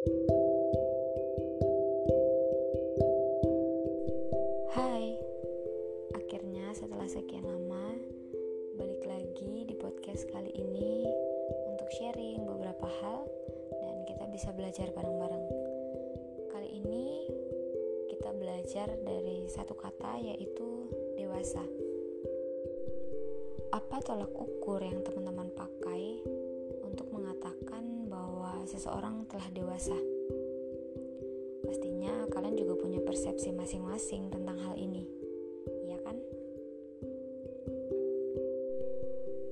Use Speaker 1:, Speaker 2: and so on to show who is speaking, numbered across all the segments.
Speaker 1: Hai, akhirnya setelah sekian lama balik lagi di podcast kali ini untuk sharing beberapa hal dan kita bisa belajar bareng-bareng. Kali ini kita belajar dari satu kata yaitu dewasa. Apa tolak ukur yang teman-teman seseorang telah dewasa? Pastinya kalian juga punya persepsi masing-masing tentang hal ini, iya kan?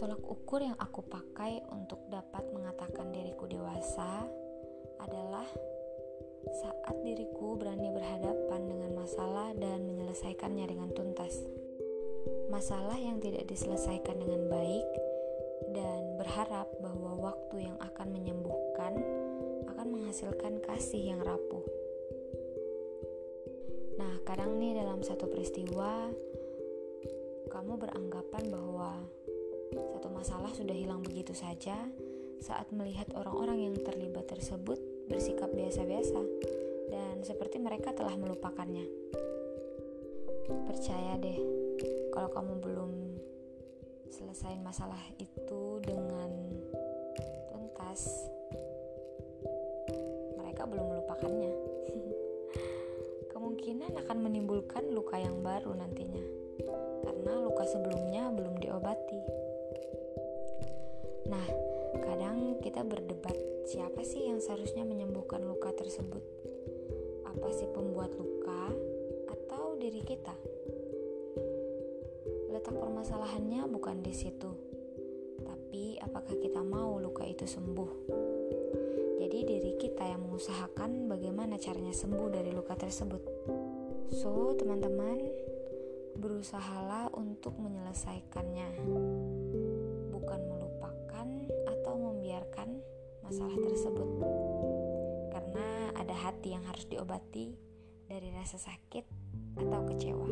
Speaker 1: Tolak ukur yang aku pakai untuk dapat mengatakan diriku dewasa adalah saat diriku berani berhadapan dengan masalah dan menyelesaikannya dengan tuntas. Masalah yang tidak diselesaikan dengan baik dan berharap bahwa waktu yang menghasilkan kasih yang rapuh. Nah, kadang nih dalam satu peristiwa kamu beranggapan bahwa satu masalah sudah hilang begitu saja saat melihat orang-orang yang terlibat tersebut bersikap biasa-biasa dan seperti mereka telah melupakannya. Percaya deh, kalau kamu belum selesai masalah itu belum melupakannya. kemungkinan akan menimbulkan luka yang baru nantinya, karena luka sebelumnya belum diobati. Nah, kadang kita berdebat siapa sih yang seharusnya menyembuhkan luka tersebut? Apa sih pembuat luka atau diri kita? Letak permasalahannya bukan di situ, tapi apakah kita mau luka itu sembuh? Jadi diri kita yang mengusahakan bagaimana caranya sembuh dari luka tersebut. So, teman-teman, berusahalah untuk menyelesaikannya. Bukan melupakan atau membiarkan masalah tersebut. Karena ada hati yang harus diobati dari rasa sakit atau kecewa.